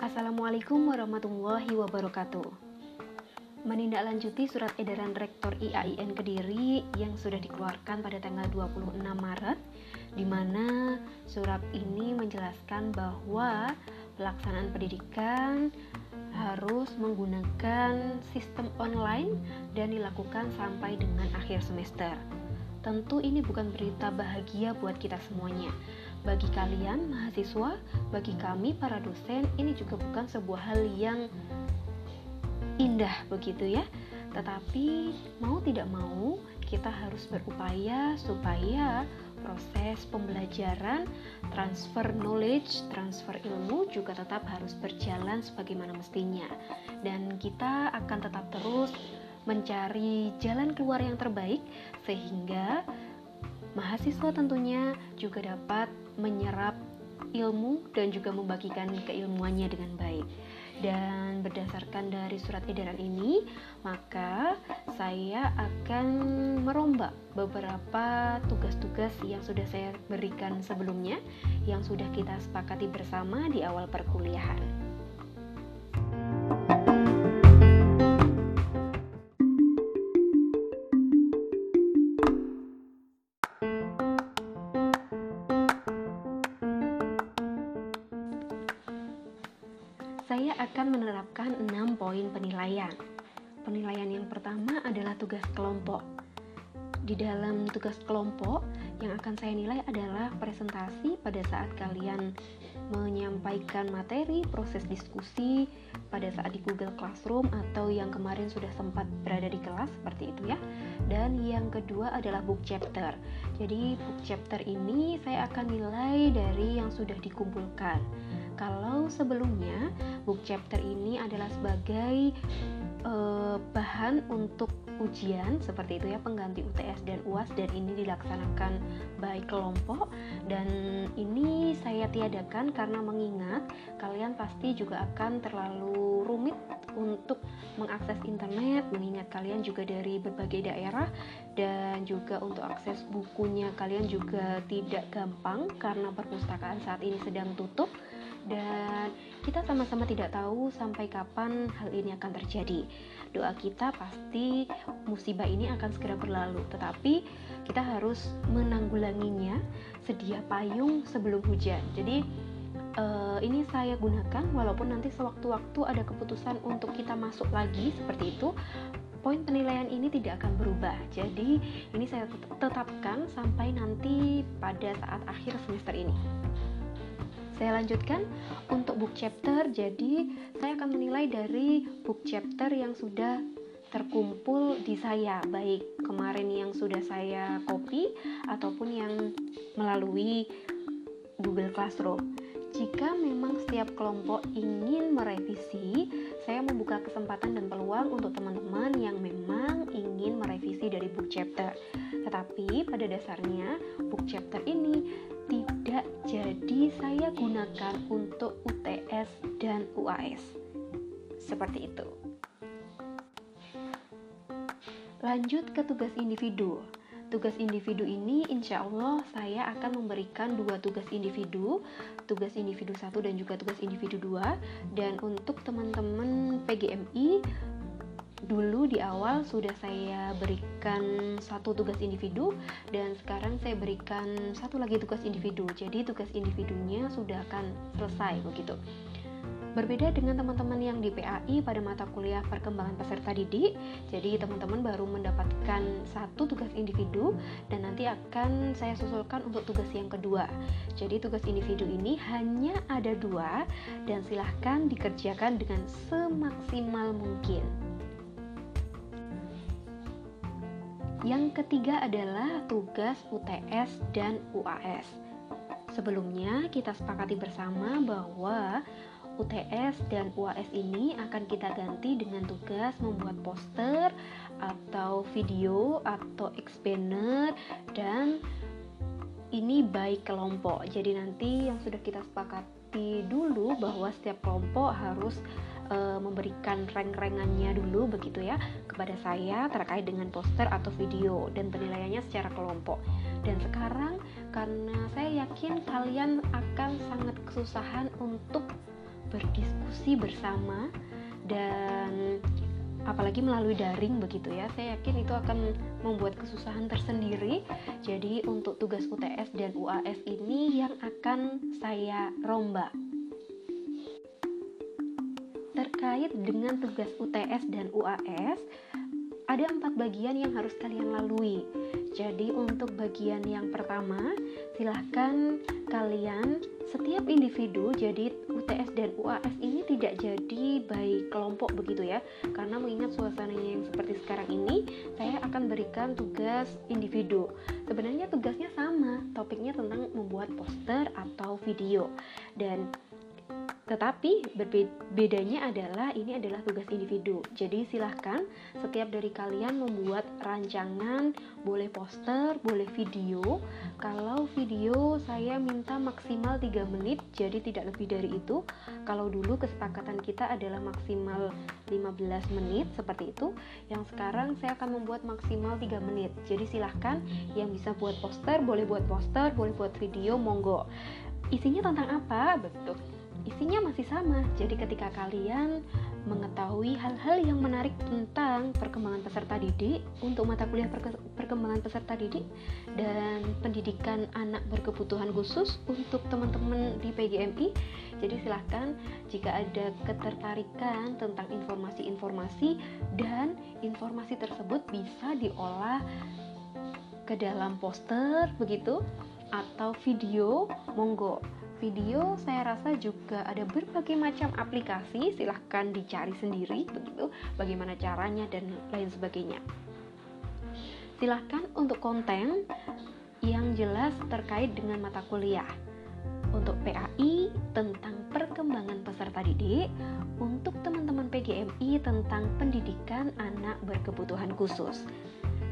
Assalamualaikum warahmatullahi wabarakatuh. Menindaklanjuti surat edaran Rektor IAIN Kediri yang sudah dikeluarkan pada tanggal 26 Maret, di mana surat ini menjelaskan bahwa pelaksanaan pendidikan harus menggunakan sistem online dan dilakukan sampai dengan akhir semester. Tentu ini bukan berita bahagia buat kita semuanya, bagi kalian mahasiswa, bagi kami para dosen ini juga bukan sebuah hal yang indah begitu ya. Tetapi mau tidak mau kita harus berupaya supaya proses pembelajaran, transfer knowledge, transfer ilmu juga tetap harus berjalan sebagaimana mestinya. Dan kita akan tetap terus mencari jalan keluar yang terbaik sehingga mahasiswa tentunya juga dapat menyerap ilmu dan juga membagikan keilmuannya dengan baik. Dan berdasarkan dari surat edaran ini, maka saya akan merombak beberapa tugas-tugas yang sudah saya berikan sebelumnya, yang sudah kita sepakati bersama di awal perkuliahan. Pada saat kalian menyampaikan materi, proses diskusi pada saat di Google Classroom atau yang kemarin sudah sempat berada di kelas seperti itu ya. Dan yang kedua adalah book chapter. Jadi book chapter ini saya akan nilai dari yang sudah dikumpulkan kalau sebelumnya book chapter ini adalah sebagai uh, bahan untuk ujian seperti itu ya pengganti UTS dan UAS dan ini dilaksanakan baik kelompok. Dan ini saya tiadakan karena mengingat kalian pasti juga akan terlalu rumit untuk mengakses internet mengingat kalian juga dari berbagai daerah dan juga untuk akses bukunya kalian juga tidak gampang karena perpustakaan saat ini sedang tutup dan kita sama-sama tidak tahu sampai kapan hal ini akan terjadi. Doa kita pasti musibah ini akan segera berlalu, tetapi kita harus menanggulanginya sedia payung sebelum hujan. Jadi uh, ini saya gunakan walaupun nanti sewaktu-waktu ada keputusan untuk kita masuk lagi seperti itu poin penilaian ini tidak akan berubah. Jadi, ini saya tetapkan sampai nanti pada saat akhir semester ini. Saya lanjutkan untuk book chapter. Jadi, saya akan menilai dari book chapter yang sudah terkumpul di saya, baik kemarin yang sudah saya copy ataupun yang melalui Google Classroom. Jika memang setiap kelompok ingin merevisi, saya membuka kesempatan dan peluang untuk teman-teman yang memang ingin merevisi dari book chapter. Tetapi pada dasarnya book chapter ini tidak jadi saya gunakan untuk UTS dan UAS. Seperti itu. Lanjut ke tugas individu. Tugas individu ini insya Allah saya akan memberikan dua tugas individu, tugas individu satu dan juga tugas individu dua. Dan untuk teman-teman PGMI dulu di awal sudah saya berikan satu tugas individu dan sekarang saya berikan satu lagi tugas individu. Jadi tugas individunya sudah akan selesai begitu. Berbeda dengan teman-teman yang di PAI pada mata kuliah perkembangan peserta didik, jadi teman-teman baru mendapatkan satu tugas individu dan nanti akan saya susulkan untuk tugas yang kedua. Jadi tugas individu ini hanya ada dua dan silahkan dikerjakan dengan semaksimal mungkin. Yang ketiga adalah tugas UTS dan UAS. Sebelumnya kita sepakati bersama bahwa UTS dan UAS ini akan kita ganti dengan tugas membuat poster atau video atau explainer dan ini baik kelompok. Jadi nanti yang sudah kita sepakati dulu bahwa setiap kelompok harus e, memberikan rank-rankannya dulu begitu ya kepada saya terkait dengan poster atau video dan penilaiannya secara kelompok. dan sekarang karena saya yakin kalian akan sangat kesusahan untuk berdiskusi bersama dan apalagi melalui daring begitu ya saya yakin itu akan membuat kesusahan tersendiri jadi untuk tugas UTS dan UAS ini yang akan saya rombak terkait dengan tugas UTS dan UAS ada empat bagian yang harus kalian lalui. Jadi untuk bagian yang pertama, silahkan kalian setiap individu jadi UTS dan UAS ini tidak jadi baik kelompok begitu ya. Karena mengingat suasananya yang seperti sekarang ini saya akan berikan tugas individu. Sebenarnya tugasnya sama topiknya tentang membuat poster atau video. Dan tetapi bedanya adalah ini adalah tugas individu. Jadi silahkan setiap dari kalian membuat rancangan, boleh poster, boleh video. Kalau video saya minta maksimal 3 menit, jadi tidak lebih dari itu. Kalau dulu kesepakatan kita adalah maksimal 15 menit seperti itu. Yang sekarang saya akan membuat maksimal 3 menit. Jadi silahkan yang bisa buat poster, boleh buat poster, boleh buat video, monggo. Isinya tentang apa? Betul isinya masih sama. Jadi ketika kalian mengetahui hal-hal yang menarik tentang perkembangan peserta didik untuk mata kuliah perkembangan peserta didik dan pendidikan anak berkebutuhan khusus untuk teman-teman di PGMI. Jadi silahkan jika ada ketertarikan tentang informasi-informasi dan informasi tersebut bisa diolah ke dalam poster begitu atau video monggo video saya rasa juga ada berbagai macam aplikasi. Silahkan dicari sendiri begitu. Bagaimana caranya dan lain sebagainya. Silahkan untuk konten yang jelas terkait dengan mata kuliah. Untuk PAI tentang perkembangan peserta didik. Untuk teman-teman PGMI tentang pendidikan anak berkebutuhan khusus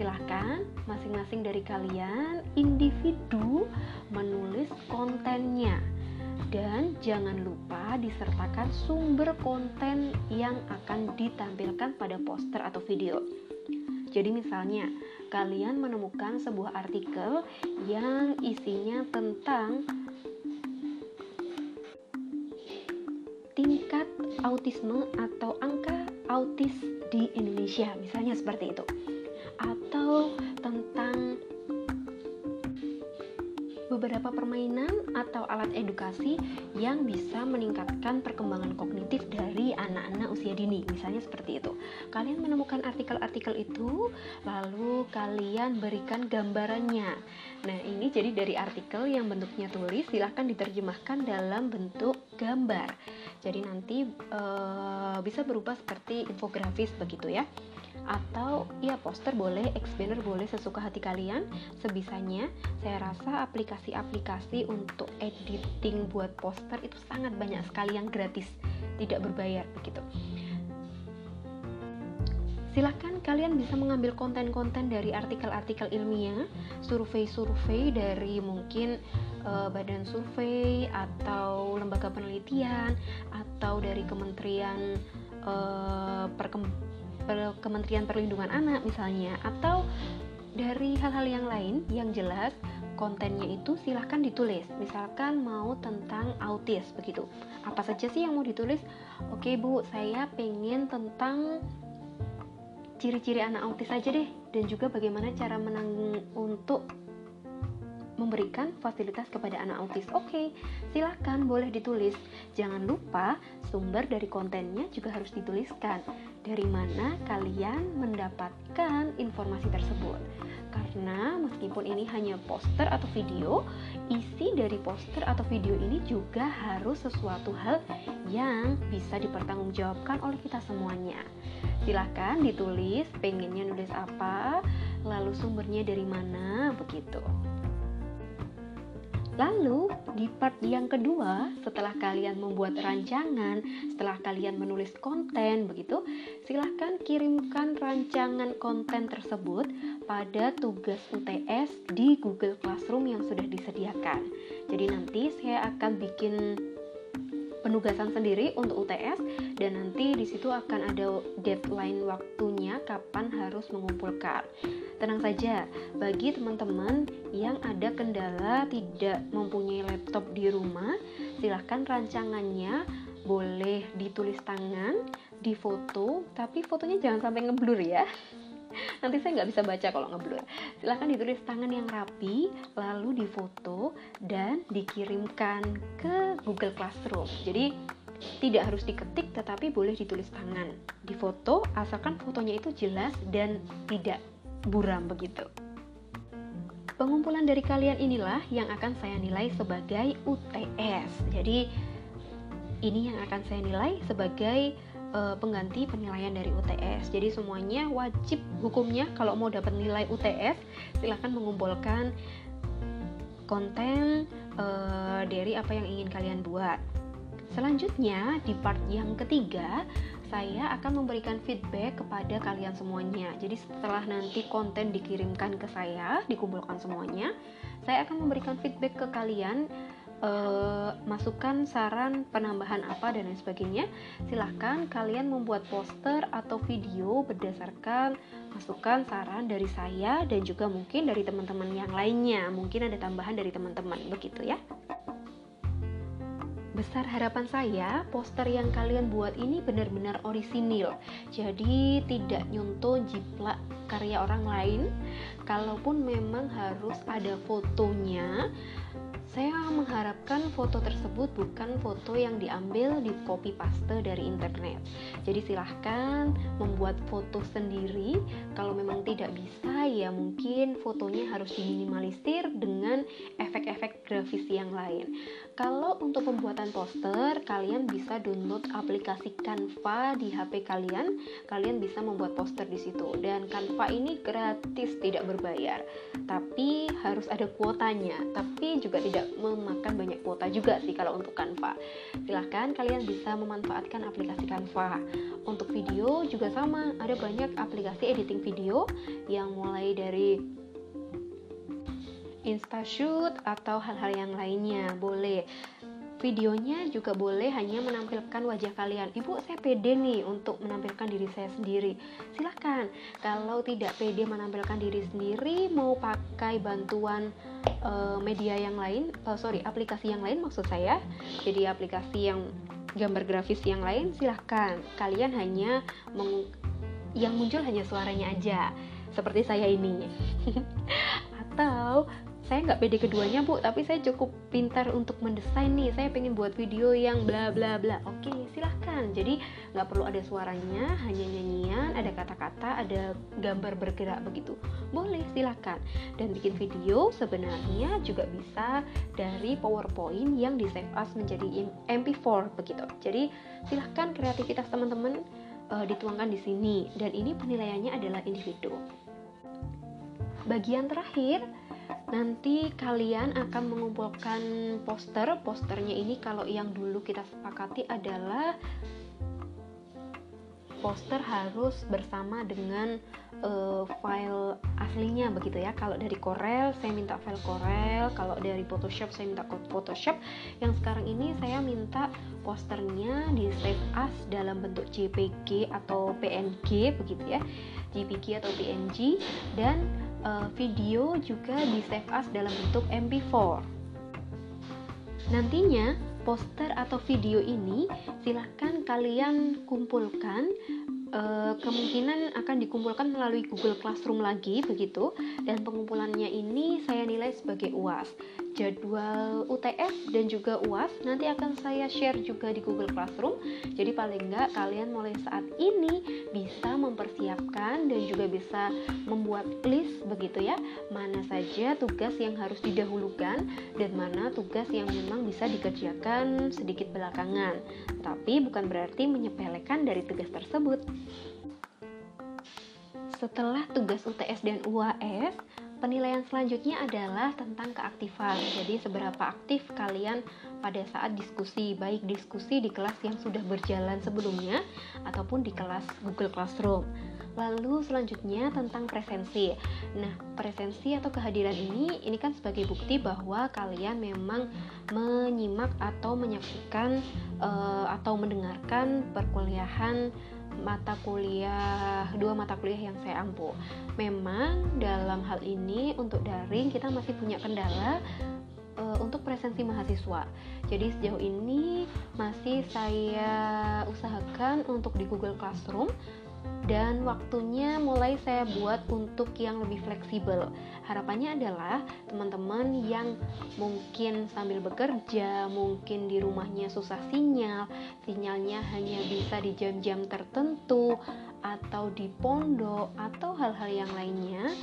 silahkan masing-masing dari kalian individu menulis kontennya. Dan jangan lupa disertakan sumber konten yang akan ditampilkan pada poster atau video. Jadi misalnya, kalian menemukan sebuah artikel yang isinya tentang tingkat autisme atau angka autis di Indonesia, misalnya seperti itu tentang beberapa permainan atau alat edukasi yang bisa meningkatkan perkembangan kognitif dari anak-anak usia dini. Misalnya seperti itu. Kalian menemukan artikel-artikel itu, lalu kalian berikan gambarannya. Nah, ini jadi dari artikel yang bentuknya tulis, silahkan diterjemahkan dalam bentuk gambar. Jadi nanti e, bisa berubah seperti infografis begitu ya atau ya poster boleh, expander boleh sesuka hati kalian sebisanya. Saya rasa aplikasi-aplikasi untuk editing buat poster itu sangat banyak sekali yang gratis, tidak berbayar begitu. Silahkan kalian bisa mengambil konten-konten dari artikel-artikel ilmiah, survei-survei dari mungkin uh, badan survei atau lembaga penelitian atau dari kementerian uh, Kementerian Perlindungan Anak misalnya atau dari hal-hal yang lain yang jelas kontennya itu silahkan ditulis misalkan mau tentang autis begitu apa saja sih yang mau ditulis oke bu saya pengen tentang ciri-ciri anak autis saja deh dan juga bagaimana cara menanggung untuk memberikan fasilitas kepada anak autis. Oke, silahkan boleh ditulis. Jangan lupa sumber dari kontennya juga harus dituliskan. Dari mana kalian mendapatkan informasi tersebut? Karena meskipun ini hanya poster atau video, isi dari poster atau video ini juga harus sesuatu hal yang bisa dipertanggungjawabkan oleh kita semuanya. Silahkan ditulis pengennya nulis apa, lalu sumbernya dari mana, begitu. Lalu, di part yang kedua, setelah kalian membuat rancangan, setelah kalian menulis konten, begitu, silahkan kirimkan rancangan konten tersebut pada tugas UTS di Google Classroom yang sudah disediakan. Jadi nanti saya akan bikin penugasan sendiri untuk UTS dan nanti di situ akan ada deadline waktunya kapan harus mengumpulkan. Tenang saja, bagi teman-teman yang ada kendala tidak mempunyai laptop di rumah, silahkan rancangannya boleh ditulis tangan, difoto, tapi fotonya jangan sampai ngeblur ya nanti saya nggak bisa baca kalau ngeblur. Silahkan ditulis tangan yang rapi lalu difoto dan dikirimkan ke Google Classroom. Jadi tidak harus diketik tetapi boleh ditulis tangan. Difoto asalkan fotonya itu jelas dan tidak buram begitu. Pengumpulan dari kalian inilah yang akan saya nilai sebagai UTS jadi ini yang akan saya nilai sebagai uh, pengganti penilaian dari UTS. Jadi semuanya wajib hukumnya kalau mau dapat nilai UTS silahkan mengumpulkan konten uh, dari apa yang ingin kalian buat. Selanjutnya di part yang ketiga saya akan memberikan feedback kepada kalian semuanya. Jadi setelah nanti konten dikirimkan ke saya, dikumpulkan semuanya, saya akan memberikan feedback ke kalian uh, masukan, saran, penambahan apa dan lain sebagainya, silahkan kalian membuat poster atau video berdasarkan masukan, saran dari saya dan juga mungkin dari teman-teman yang lainnya. Mungkin ada tambahan dari teman-teman, begitu ya. Besar harapan saya, poster yang kalian buat ini benar-benar orisinil. Jadi tidak nyontoh jiplak karya orang lain. Kalaupun memang harus ada fotonya, saya mengharapkan foto tersebut bukan foto yang diambil di copy paste dari internet. Jadi silahkan membuat foto sendiri. Kalau memang tidak bisa, ya mungkin fotonya harus diminimalisir dengan efek-efek grafis yang lain. Kalau untuk pembuatan poster, kalian bisa download aplikasi Canva di HP kalian. Kalian bisa membuat poster di situ. Dan Canva ini gratis, tidak berbayar. Tapi harus ada kuotanya. Tapi juga tidak tidak memakan banyak kuota juga sih kalau untuk Canva. Silahkan kalian bisa memanfaatkan aplikasi Canva. Untuk video juga sama, ada banyak aplikasi editing video yang mulai dari Instashoot atau hal-hal yang lainnya boleh Videonya juga boleh hanya menampilkan wajah kalian. Ibu, saya pede nih untuk menampilkan diri saya sendiri. Silahkan. Kalau tidak pede menampilkan diri sendiri, mau pakai bantuan uh, media yang lain, uh, sorry, aplikasi yang lain maksud saya. Jadi aplikasi yang gambar grafis yang lain, silahkan. Kalian hanya meng yang muncul hanya suaranya aja, seperti saya ini. Atau saya nggak pede keduanya bu tapi saya cukup pintar untuk mendesain nih. Saya pengen buat video yang bla bla bla. Oke silahkan. Jadi nggak perlu ada suaranya hanya nyanyian ada kata-kata ada gambar bergerak begitu. Boleh silahkan. Dan bikin video sebenarnya juga bisa dari powerpoint yang di save as menjadi mp4 begitu. Jadi silahkan kreativitas teman-teman uh, dituangkan di sini. Dan ini penilaiannya adalah individu. Bagian terakhir nanti kalian akan mengumpulkan poster. Posternya ini kalau yang dulu kita sepakati adalah poster harus bersama dengan uh, file aslinya begitu ya. Kalau dari Corel saya minta file Corel. Kalau dari Photoshop saya minta Photoshop. Yang sekarang ini saya minta posternya di save as dalam bentuk JPG atau PNG begitu ya. JPG atau PNG dan uh, video juga di save as dalam bentuk MP4. Nantinya poster atau video ini silahkan kalian kumpulkan. Uh, kemungkinan akan dikumpulkan melalui Google Classroom lagi begitu. Dan pengumpulannya ini saya nilai sebagai UAS jadwal UTS dan juga UAS nanti akan saya share juga di Google Classroom. Jadi paling enggak kalian mulai saat ini bisa mempersiapkan dan juga bisa membuat list begitu ya, mana saja tugas yang harus didahulukan dan mana tugas yang memang bisa dikerjakan sedikit belakangan. Tapi bukan berarti menyepelekan dari tugas tersebut. Setelah tugas UTS dan UAS, Penilaian selanjutnya adalah tentang keaktifan. Jadi seberapa aktif kalian pada saat diskusi, baik diskusi di kelas yang sudah berjalan sebelumnya ataupun di kelas Google Classroom. Lalu selanjutnya tentang presensi. Nah, presensi atau kehadiran ini ini kan sebagai bukti bahwa kalian memang menyimak atau menyaksikan uh, atau mendengarkan perkuliahan mata kuliah dua mata kuliah yang saya ampu. Memang dalam hal ini untuk daring kita masih punya kendala uh, untuk presensi mahasiswa. Jadi sejauh ini masih saya usahakan untuk di Google Classroom dan waktunya mulai saya buat untuk yang lebih fleksibel. Harapannya adalah teman-teman yang mungkin sambil bekerja, mungkin di rumahnya susah sinyal, sinyalnya hanya bisa di jam-jam tertentu atau di pondok atau hal-hal yang lainnya.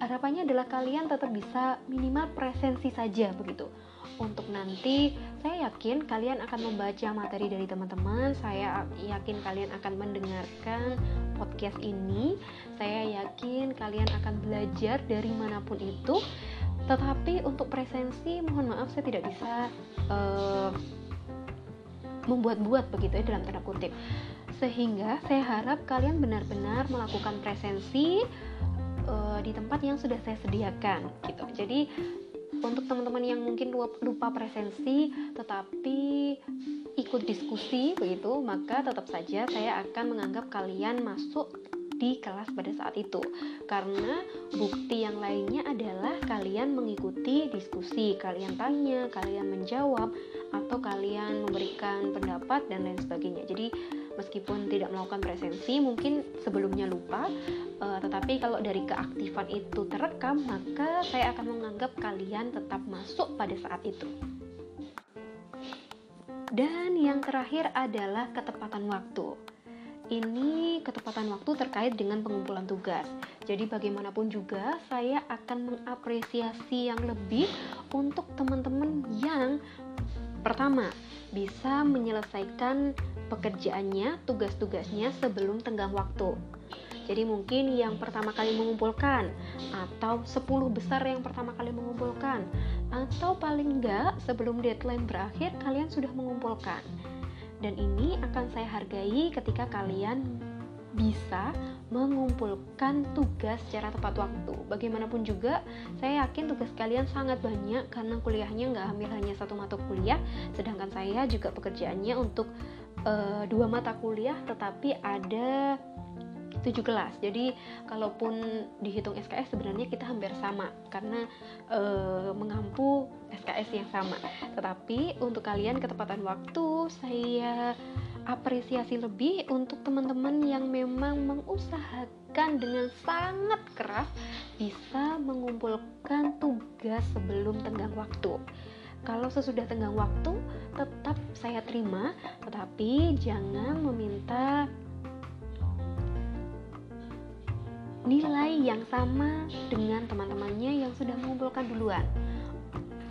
Harapannya adalah kalian tetap bisa minimal presensi saja begitu untuk nanti saya yakin kalian akan membaca materi dari teman-teman. Saya yakin kalian akan mendengarkan podcast ini. Saya yakin kalian akan belajar dari mana pun itu. Tetapi untuk presensi mohon maaf saya tidak bisa uh, membuat-buat begitu ya dalam tanda kutip. Sehingga saya harap kalian benar-benar melakukan presensi uh, di tempat yang sudah saya sediakan gitu. Jadi untuk teman-teman yang mungkin lupa presensi tetapi ikut diskusi begitu maka tetap saja saya akan menganggap kalian masuk di kelas pada saat itu. Karena bukti yang lainnya adalah kalian mengikuti diskusi kalian tanya kalian menjawab atau kalian memberikan pendapat dan lain sebagainya. Jadi meskipun tidak melakukan presensi mungkin sebelumnya lupa. Uh, tetapi kalau dari keaktifan itu terekam maka saya akan menganggap kalian tetap masuk pada saat itu. Dan yang terakhir adalah ketepatan waktu. Ini ketepatan waktu terkait dengan pengumpulan tugas. Jadi bagaimanapun juga saya akan mengapresiasi yang lebih untuk teman-teman yang pertama bisa menyelesaikan pekerjaannya, tugas-tugasnya sebelum tenggang waktu. Jadi mungkin yang pertama kali mengumpulkan atau 10 besar yang pertama kali mengumpulkan atau paling enggak sebelum deadline berakhir kalian sudah mengumpulkan. Dan ini akan saya hargai ketika kalian bisa mengumpulkan tugas secara tepat waktu. Bagaimanapun juga, saya yakin tugas kalian sangat banyak karena kuliahnya nggak ambil hanya satu mata kuliah, sedangkan saya juga pekerjaannya untuk uh, dua mata kuliah, tetapi ada tujuh kelas. Jadi kalaupun dihitung SKS sebenarnya kita hampir sama karena e, mengampu SKS yang sama. Tetapi untuk kalian ketepatan waktu saya apresiasi lebih untuk teman-teman yang memang mengusahakan dengan sangat keras bisa mengumpulkan tugas sebelum tenggang waktu. Kalau sesudah tenggang waktu, tetap saya terima, tetapi jangan meminta nilai yang sama dengan teman-temannya yang sudah mengumpulkan duluan.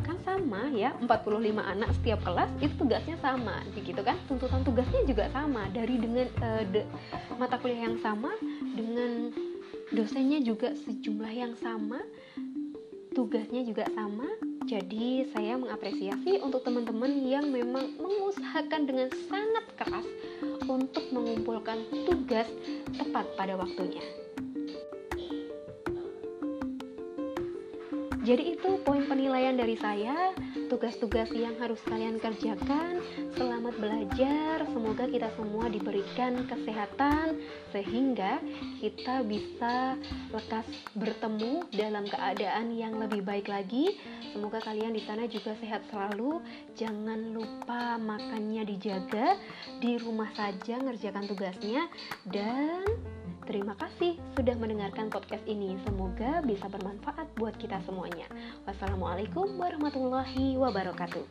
Kan sama ya 45 anak setiap kelas itu tugasnya sama begitu kan? Tuntutan tugasnya juga sama dari dengan uh, de, mata kuliah yang sama dengan dosennya juga sejumlah yang sama tugasnya juga sama jadi saya mengapresiasi untuk teman-teman yang memang mengusahakan dengan sangat keras untuk mengumpulkan tugas tepat pada waktunya. Jadi itu poin penilaian dari saya, tugas-tugas yang harus kalian kerjakan. Selamat belajar, semoga kita semua diberikan kesehatan sehingga kita bisa lekas bertemu dalam keadaan yang lebih baik lagi. Semoga kalian di sana juga sehat selalu. Jangan lupa makannya dijaga, di rumah saja ngerjakan tugasnya dan Terima kasih sudah mendengarkan podcast ini. Semoga bisa bermanfaat buat kita semuanya. Wassalamualaikum warahmatullahi wabarakatuh.